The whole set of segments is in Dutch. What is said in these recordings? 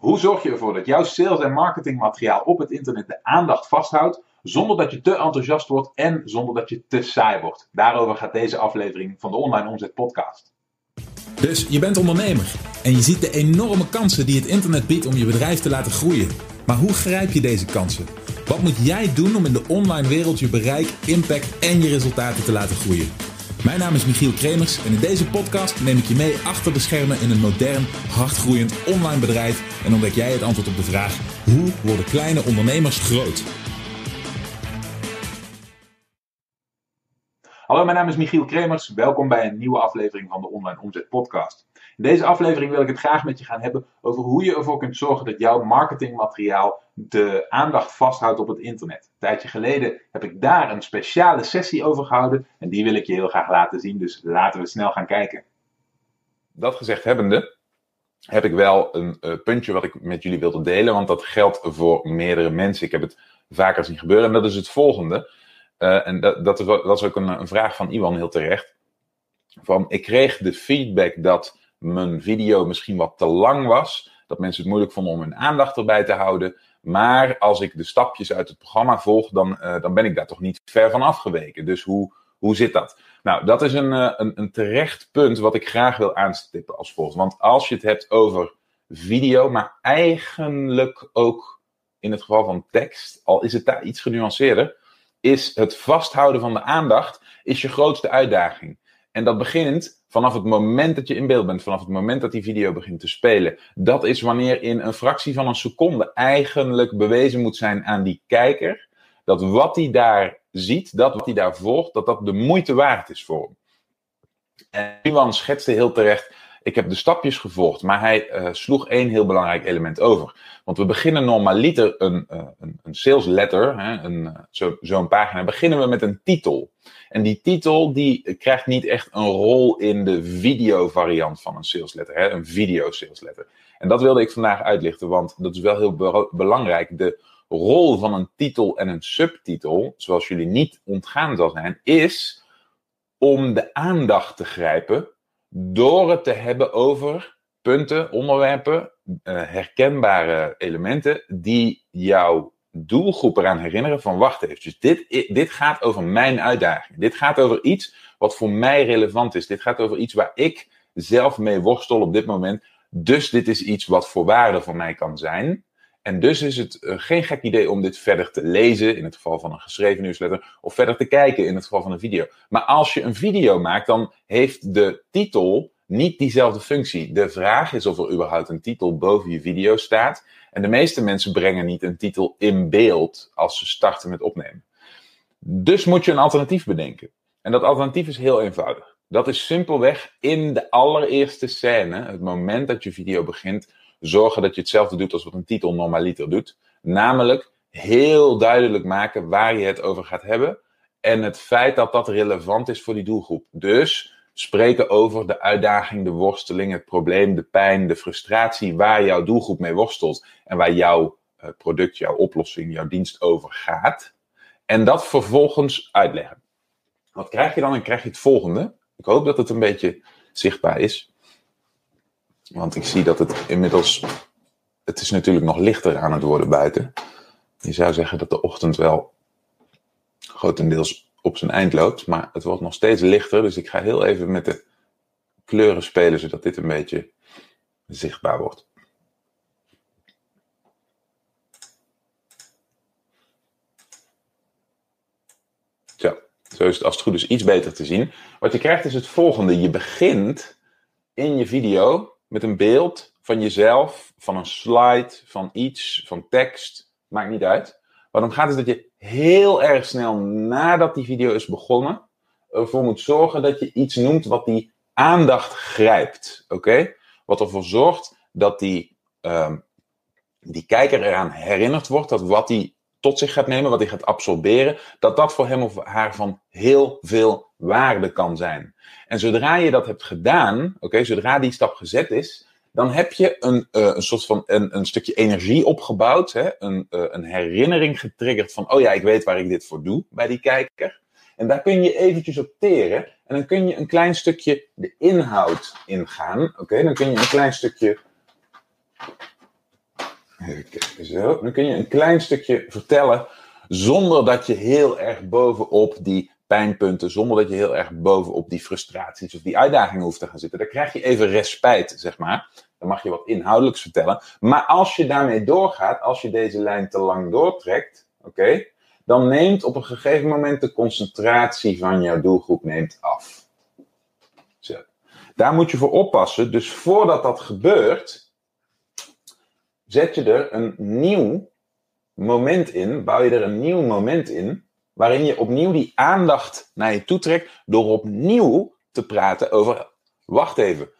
Hoe zorg je ervoor dat jouw sales- en marketingmateriaal op het internet de aandacht vasthoudt, zonder dat je te enthousiast wordt en zonder dat je te saai wordt? Daarover gaat deze aflevering van de Online Omzet Podcast. Dus je bent ondernemer en je ziet de enorme kansen die het internet biedt om je bedrijf te laten groeien. Maar hoe grijp je deze kansen? Wat moet jij doen om in de online wereld je bereik, impact en je resultaten te laten groeien? Mijn naam is Michiel Kremers en in deze podcast neem ik je mee achter de schermen in een modern, hardgroeiend online bedrijf en ontdek jij het antwoord op de vraag: hoe worden kleine ondernemers groot? Hallo, mijn naam is Michiel Kremers. Welkom bij een nieuwe aflevering van de Online Omzet Podcast. Deze aflevering wil ik het graag met je gaan hebben over hoe je ervoor kunt zorgen dat jouw marketingmateriaal de aandacht vasthoudt op het internet. Een tijdje geleden heb ik daar een speciale sessie over gehouden en die wil ik je heel graag laten zien, dus laten we snel gaan kijken. Dat gezegd hebbende, heb ik wel een uh, puntje wat ik met jullie wilde delen, want dat geldt voor meerdere mensen. Ik heb het vaker zien gebeuren en dat is het volgende. Uh, en dat, dat, was ook een, een, vraag van Iwan heel terecht. Van, ik kreeg de feedback dat mijn video misschien wat te lang was. Dat mensen het moeilijk vonden om hun aandacht erbij te houden. Maar als ik de stapjes uit het programma volg, dan, uh, dan ben ik daar toch niet ver van afgeweken. Dus hoe, hoe zit dat? Nou, dat is een, uh, een, een terecht punt wat ik graag wil aanstippen als volgt. Want als je het hebt over video, maar eigenlijk ook in het geval van tekst, al is het daar iets genuanceerder, is het vasthouden van de aandacht is je grootste uitdaging. En dat begint vanaf het moment dat je in beeld bent, vanaf het moment dat die video begint te spelen. Dat is wanneer in een fractie van een seconde eigenlijk bewezen moet zijn aan die kijker dat wat hij daar ziet, dat wat hij daar volgt, dat dat de moeite waard is voor hem. En Iwan schetste heel terecht ik heb de stapjes gevolgd, maar hij uh, sloeg één heel belangrijk element over. Want we beginnen normaliter een, uh, een, een sales letter, uh, zo'n zo pagina, beginnen we met een titel. En die titel die krijgt niet echt een rol in de video variant van een sales letter, hè, een video sales letter. En dat wilde ik vandaag uitlichten, want dat is wel heel be belangrijk. De rol van een titel en een subtitel, zoals jullie niet ontgaan zal zijn, is om de aandacht te grijpen door het te hebben over punten, onderwerpen, uh, herkenbare elementen die jouw doelgroep eraan herinneren van wacht even. Dus dit, dit gaat over mijn uitdaging. Dit gaat over iets wat voor mij relevant is. Dit gaat over iets waar ik zelf mee worstel op dit moment. Dus dit is iets wat voor waarde voor mij kan zijn. En dus is het uh, geen gek idee om dit verder te lezen, in het geval van een geschreven nieuwsletter, of verder te kijken, in het geval van een video. Maar als je een video maakt, dan heeft de titel niet diezelfde functie. De vraag is of er überhaupt een titel boven je video staat. En de meeste mensen brengen niet een titel in beeld als ze starten met opnemen. Dus moet je een alternatief bedenken. En dat alternatief is heel eenvoudig. Dat is simpelweg in de allereerste scène, het moment dat je video begint, zorgen dat je hetzelfde doet als wat een titel normaliter doet. Namelijk heel duidelijk maken waar je het over gaat hebben. En het feit dat dat relevant is voor die doelgroep. Dus spreken over de uitdaging, de worsteling, het probleem, de pijn, de frustratie waar jouw doelgroep mee worstelt. En waar jouw uh, product, jouw oplossing, jouw dienst over gaat. En dat vervolgens uitleggen. Wat krijg je dan? Dan krijg je het volgende. Ik hoop dat het een beetje zichtbaar is. Want ik zie dat het inmiddels. Het is natuurlijk nog lichter aan het worden buiten. Je zou zeggen dat de ochtend wel grotendeels op zijn eind loopt. Maar het wordt nog steeds lichter. Dus ik ga heel even met de kleuren spelen zodat dit een beetje zichtbaar wordt. Zo, zo is het als het goed is iets beter te zien. Wat je krijgt is het volgende. Je begint in je video met een beeld van jezelf, van een slide, van iets, van tekst, maakt niet uit. Waarom gaat het dat je heel erg snel nadat die video is begonnen, ervoor moet zorgen dat je iets noemt wat die aandacht grijpt. Oké? Wat ervoor zorgt dat die, um, die kijker eraan herinnerd wordt dat wat hij tot zich gaat nemen, wat hij gaat absorberen, dat dat voor hem of haar van heel veel waarde kan zijn. En zodra je dat hebt gedaan, oké, zodra die stap gezet is, dan heb je een, uh, een soort van een, een stukje energie opgebouwd, hè? Een, uh, een herinnering getriggerd van, oh ja, ik weet waar ik dit voor doe bij die kijker. En daar kun je eventjes op teren. En dan kun je een klein stukje de inhoud ingaan. Oké, dan kun je een klein stukje Zo, dan kun je een klein stukje vertellen zonder dat je heel erg bovenop die pijnpunten, zonder dat je heel erg bovenop die frustraties of die uitdagingen hoeft te gaan zitten. Dan krijg je even respijt, zeg maar. Dan mag je wat inhoudelijks vertellen. Maar als je daarmee doorgaat, als je deze lijn te lang doortrekt, oké, dan neemt op een gegeven moment de concentratie van jouw doelgroep neemt af. Zo. Daar moet je voor oppassen. Dus voordat dat gebeurt, zet je er een nieuw moment in, bouw je er een nieuw moment in, waarin je opnieuw die aandacht naar je toe trekt door opnieuw te praten over, wacht even,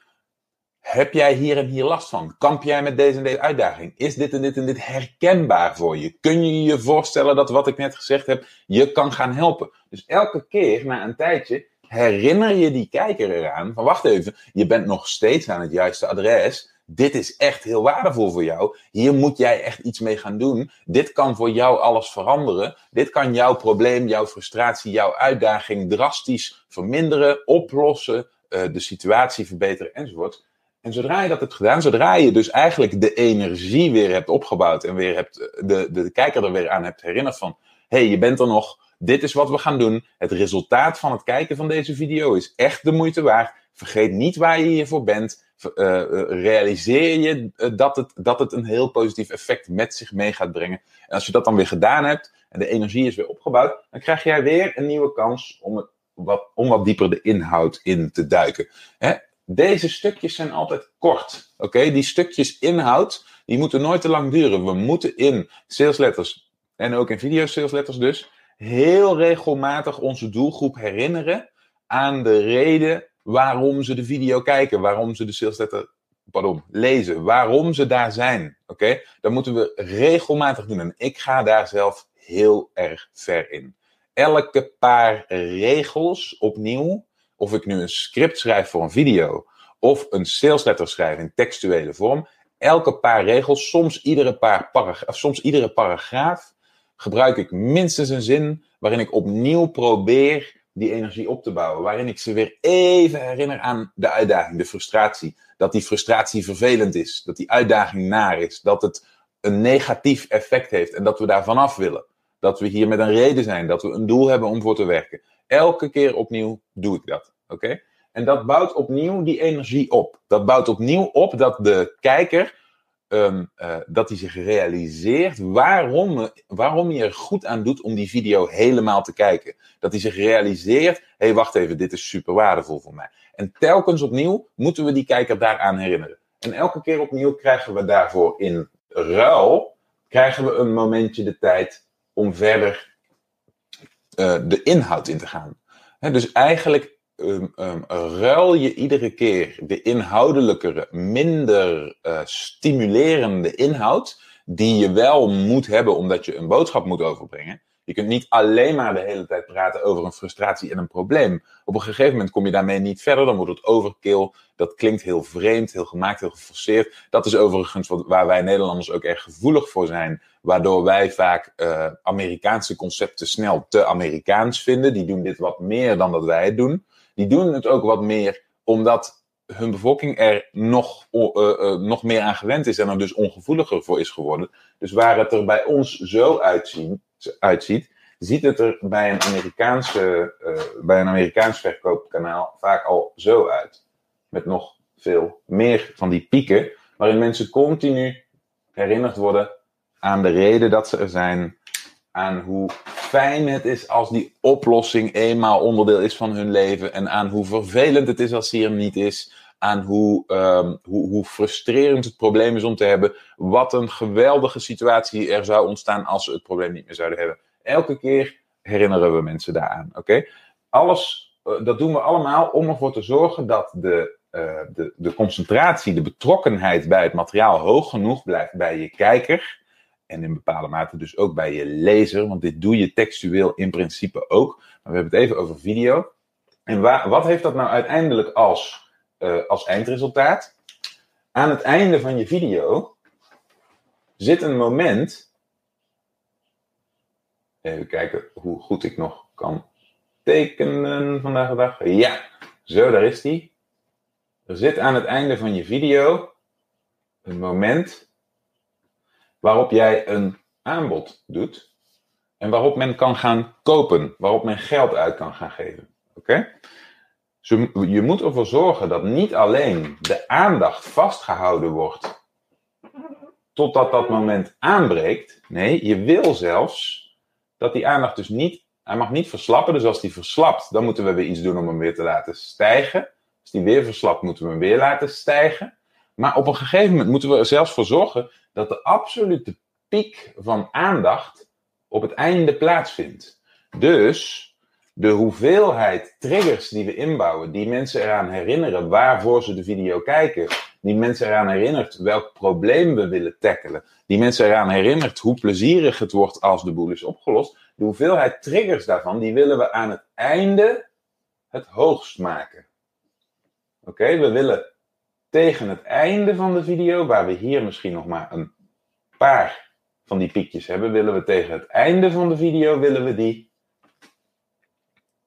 heb jij hier en hier last van? Kamp jij met deze en deze uitdaging? Is dit en dit en dit herkenbaar voor je? Kun je je voorstellen dat wat ik net gezegd heb je kan gaan helpen? Dus elke keer na een tijdje herinner je die kijker eraan van wacht even, je bent nog steeds aan het juiste adres. Dit is echt heel waardevol voor jou. Hier moet jij echt iets mee gaan doen. Dit kan voor jou alles veranderen. Dit kan jouw probleem, jouw frustratie, jouw uitdaging drastisch verminderen, oplossen, uh, de situatie verbeteren enzovoort. En zodra je dat hebt gedaan, zodra je dus eigenlijk de energie weer hebt opgebouwd en weer hebt, de, de, de kijker er weer aan hebt herinnerd van, hey, je bent er nog, dit is wat we gaan doen. Het resultaat van het kijken van deze video is echt de moeite waard. Vergeet niet waar je hiervoor bent. Uh, realiseer je dat het, dat het een heel positief effect met zich mee gaat brengen. En als je dat dan weer gedaan hebt en de energie is weer opgebouwd, dan krijg jij weer een nieuwe kans om, wat, om wat dieper de inhoud in te duiken. Hè? Deze stukjes zijn altijd kort. Oké, die stukjes inhoud, die moeten nooit te lang duren. We moeten in salesletters en ook in video salesletters dus heel regelmatig onze doelgroep herinneren aan de reden waarom ze de video kijken, waarom ze de salesletter pardon, lezen, waarom ze daar zijn. Oké, dat moeten we regelmatig doen. En ik ga daar zelf heel erg ver in. Elke paar regels opnieuw of ik nu een script schrijf voor een video of een salesletter schrijf in textuele vorm, elke paar regels, soms iedere, paar paragraaf, soms iedere paragraaf, gebruik ik minstens een zin waarin ik opnieuw probeer die energie op te bouwen. Waarin ik ze weer even herinner aan de uitdaging, de frustratie. Dat die frustratie vervelend is, dat die uitdaging naar is, dat het een negatief effect heeft en dat we daar vanaf willen. Dat we hier met een reden zijn, dat we een doel hebben om voor te werken. Elke keer opnieuw doe ik dat. Oké? En dat bouwt opnieuw die energie op. Dat bouwt opnieuw op dat de kijker um, uh, dat hij zich realiseert waarom, waarom je er goed aan doet om die video helemaal te kijken. Dat hij zich realiseert, hé hey, wacht even, dit is super waardevol voor mij. En telkens opnieuw moeten we die kijker daaraan herinneren. En elke keer opnieuw krijgen we daarvoor in ruil, krijgen we een momentje de tijd om verder uh, de inhoud in te gaan. Dus eigenlijk um, ruil je iedere keer de inhoudelijkere, minder uh, stimulerende inhoud, die je wel moet hebben omdat je een boodschap moet overbrengen. Je kunt niet alleen maar de hele tijd praten over een frustratie en een probleem. Op een gegeven moment kom je daarmee niet verder, dan wordt het overkill. Dat klinkt heel vreemd, heel gemaakt, heel geforceerd. Dat is overigens wat, waar wij Nederlanders ook erg gevoelig voor zijn. Waardoor wij vaak uh, Amerikaanse concepten snel te Amerikaans vinden. Die doen dit wat meer dan dat wij het doen die doen het ook wat meer omdat hun bevolking er nog, uh, uh, nog meer aan gewend is en er dus ongevoeliger voor is geworden. Dus waar het er bij ons zo uitziet, ziet het er bij een, Amerikaanse, uh, bij een Amerikaans verkoopkanaal vaak al zo uit. Met nog veel meer van die pieken, waarin mensen continu herinnerd worden aan de reden dat ze er zijn, aan hoe fijn het is als die oplossing eenmaal onderdeel is van hun leven. En aan hoe vervelend het is als die er niet is. Aan hoe, um, hoe, hoe frustrerend het probleem is om te hebben. Wat een geweldige situatie er zou ontstaan als ze het probleem niet meer zouden hebben. Elke keer herinneren we mensen daaraan. Oké? Alles, uh, dat doen we allemaal om ervoor te zorgen dat de, uh, de, de concentratie, de betrokkenheid bij het materiaal hoog genoeg blijft bij je kijker en in bepaalde mate dus ook bij je lezer, want dit doe je textueel in principe ook. Maar we hebben het even over video. En waar, wat heeft dat nou uiteindelijk als, uh, als eindresultaat? Aan het einde van je video zit een moment. Even kijken hoe goed ik nog kan tekenen vandaag de dag. Ja, zo, daar is die. Er zit aan het einde van je video een moment waarop jij een aanbod doet en waarop men kan gaan kopen, waarop men geld uit kan gaan geven. Oké? je moet ervoor zorgen dat niet alleen de aandacht vastgehouden wordt totdat dat moment aanbreekt. Nee, je wil zelfs dat die aandacht dus niet, hij mag niet verslappen. Dus als die verslapt, dan moeten we weer iets doen om hem weer te laten stijgen. Als die weer verslapt, moeten we hem weer laten stijgen. Maar op een gegeven moment moeten we er zelfs voor zorgen dat de absolute piek van aandacht op het einde plaatsvindt. Dus de hoeveelheid triggers die we inbouwen, die mensen eraan herinneren waarvoor ze de video kijken, die mensen eraan herinnert welk probleem we willen tackelen, die mensen eraan herinnert hoe plezierig het wordt als de boel is opgelost, de hoeveelheid triggers daarvan, die willen we aan het einde het hoogst maken. Oké, we willen tegen het einde van de video, waar we hier misschien nog maar een paar van die piekjes hebben, willen we tegen het einde van de video willen we die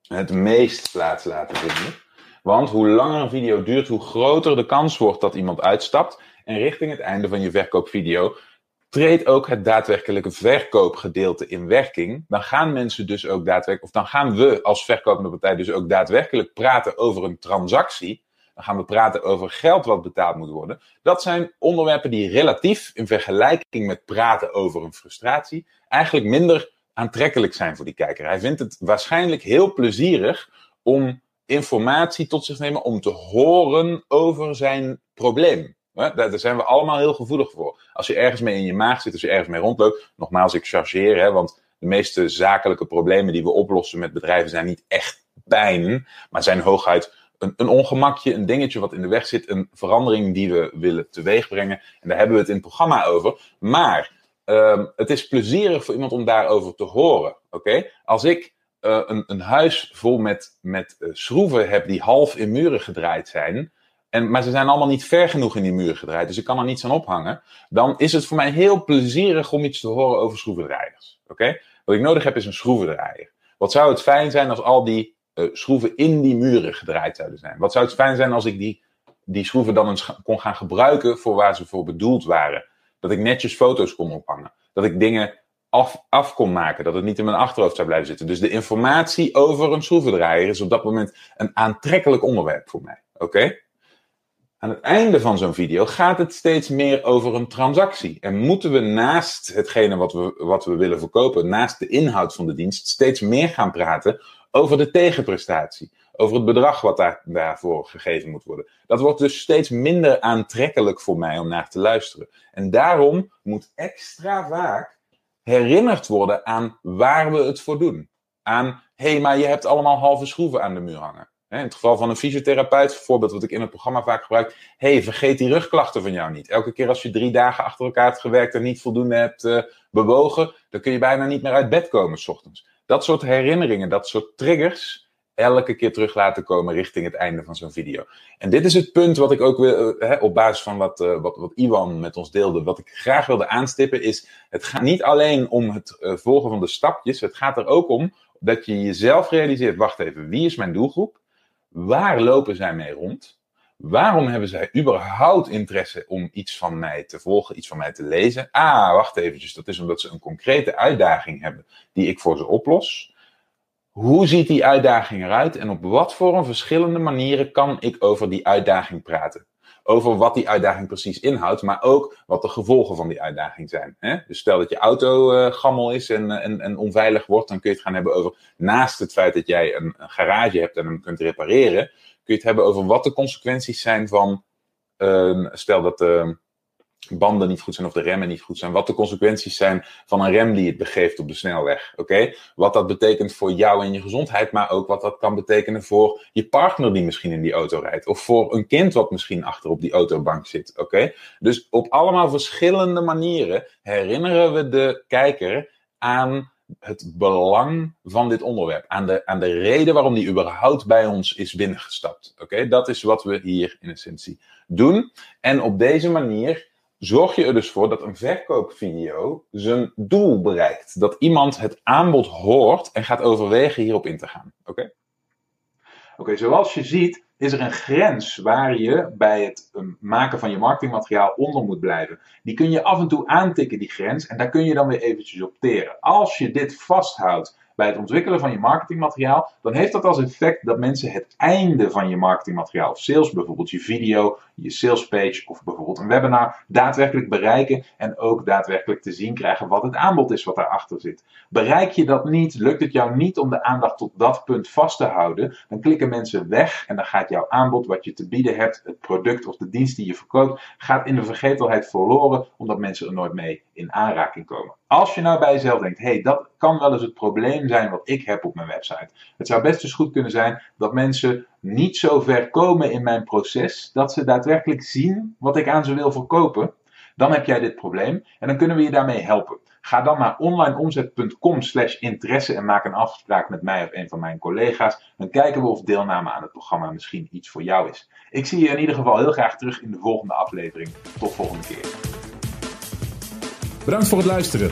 het meest plaats laten vinden. Want hoe langer een video duurt, hoe groter de kans wordt dat iemand uitstapt. En richting het einde van je verkoopvideo treedt ook het daadwerkelijke verkoopgedeelte in werking. Dan gaan mensen dus ook daadwerkelijk, of dan gaan we als verkopende partij dus ook daadwerkelijk praten over een transactie. Dan gaan we praten over geld wat betaald moet worden. Dat zijn onderwerpen die relatief in vergelijking met praten over een frustratie eigenlijk minder aantrekkelijk zijn voor die kijker. Hij vindt het waarschijnlijk heel plezierig om informatie tot zich te nemen, om te horen over zijn probleem. Daar zijn we allemaal heel gevoelig voor. Als je ergens mee in je maag zit, als je ergens mee rondloopt, nogmaals, ik chargeer, hè, want de meeste zakelijke problemen die we oplossen met bedrijven zijn niet echt pijn, maar zijn hooguit een, ongemakje, een dingetje wat in de weg zit, een verandering die we willen teweegbrengen. En daar hebben we het in het programma over. Maar um, het is plezierig voor iemand om daarover te horen. Oké? Als ik uh, een, een, huis vol met, met uh, schroeven heb die half in muren gedraaid zijn. En, maar ze zijn allemaal niet ver genoeg in die muren gedraaid, dus ik kan er niets aan ophangen. Dan is het voor mij heel plezierig om iets te horen over schroevendraaiers. Oké? Wat ik nodig heb is een schroevendraaier. Wat zou het fijn zijn als al die uh, schroeven in die muren gedraaid zouden zijn? Wat zou het fijn zijn als ik die, die schroeven dan eens kon gaan gebruiken voor waar ze voor bedoeld waren? Dat ik netjes foto's kon ophangen. Dat ik dingen af, af kon maken. Dat het niet in mijn achterhoofd zou blijven zitten. Dus de informatie over een schroevendraaier is op dat moment een aantrekkelijk onderwerp voor mij. Oké? Aan het einde van zo'n video gaat het steeds meer over een transactie. En moeten we naast hetgene wat we, wat we willen verkopen, naast de inhoud van de dienst, steeds meer gaan praten over de tegenprestatie over het bedrag wat daar, daarvoor gegeven moet worden. Dat wordt dus steeds minder aantrekkelijk voor mij om naar te luisteren. En daarom moet extra vaak herinnerd worden aan waar we het voor doen. Aan, hé, hey, maar je hebt allemaal halve schroeven aan de muur hangen. In het geval van een fysiotherapeut, voorbeeld wat ik in het programma vaak gebruik. hey, vergeet die rugklachten van jou niet. Elke keer als je drie dagen achter elkaar hebt gewerkt en niet voldoende hebt uh, bewogen, dan kun je bijna niet meer uit bed komen s ochtends. Dat soort herinneringen, dat soort triggers, elke keer terug laten komen richting het einde van zo'n video. En dit is het punt wat ik ook wil, hè, op basis van wat, uh, wat, wat Iwan met ons deelde, wat ik graag wilde aanstippen, is het gaat niet alleen om het uh, volgen van de stapjes, het gaat er ook om dat je jezelf realiseert, wacht even, wie is mijn doelgroep? Waar lopen zij mee rond? Waarom hebben zij überhaupt interesse om iets van mij te volgen, iets van mij te lezen? Ah, wacht eventjes, dat is omdat ze een concrete uitdaging hebben die ik voor ze oplos. Hoe ziet die uitdaging eruit en op wat voor een verschillende manieren kan ik over die uitdaging praten? Over wat die uitdaging precies inhoudt, maar ook wat de gevolgen van die uitdaging zijn. Hè? Dus stel dat je auto uh, gammel is en, en, en, onveilig wordt, dan kun je het gaan hebben over, naast het feit dat jij een garage hebt en hem kunt repareren, kun je het hebben over wat de consequenties zijn van, uh, stel dat. Uh, banden niet goed zijn of de remmen niet goed zijn. Wat de consequenties zijn van een rem die het begeeft op de snelweg. Oké? Wat dat betekent voor jou en je gezondheid, maar ook wat dat kan betekenen voor je partner die misschien in die auto rijdt. Of voor een kind wat misschien achter op die autobank zit. Oké? Dus op allemaal verschillende manieren herinneren we de kijker aan het belang van dit onderwerp. Aan de, aan de reden waarom die überhaupt bij ons is binnengestapt. Oké? Dat is wat we hier in essentie doen. En op deze manier zorg je er dus voor dat een verkoopvideo zijn doel bereikt. Dat iemand het aanbod hoort en gaat overwegen hierop in te gaan. Oké? Oké, zoals je ziet is er een grens waar je bij het um, maken van je marketingmateriaal onder moet blijven. Die kun je af en toe aantikken, die grens, en daar kun je dan weer eventjes op teren. Als je dit vasthoudt bij het ontwikkelen van je marketingmateriaal, dan heeft dat als effect dat mensen het einde van je marketingmateriaal of sales, bijvoorbeeld je video, je salespage of bijvoorbeeld een webinar, daadwerkelijk bereiken en ook daadwerkelijk te zien krijgen wat het aanbod is wat daarachter zit. Bereik je dat niet, lukt het jou niet om de aandacht tot dat punt vast te houden, dan klikken mensen weg en dan gaat jouw aanbod wat je te bieden hebt, het product of de dienst die je verkoopt, gaat in de vergetelheid verloren omdat mensen er nooit mee in aanraking komen. Als je nou bij jezelf denkt, hé, hey, dat kan wel eens het zijn wat ik heb op mijn website. Het zou best eens goed kunnen zijn dat mensen niet zo ver komen in mijn proces dat ze daadwerkelijk zien wat ik aan ze wil verkopen. Dan heb jij dit probleem en dan kunnen we je daarmee helpen. Ga dan naar onlineomzet.com slash interesse en maak een afspraak met mij of een van mijn collega's. Dan kijken we of deelname aan het programma misschien iets voor jou is. Ik zie je in ieder geval heel graag terug in de volgende aflevering. Tot volgende keer. Bedankt voor het luisteren.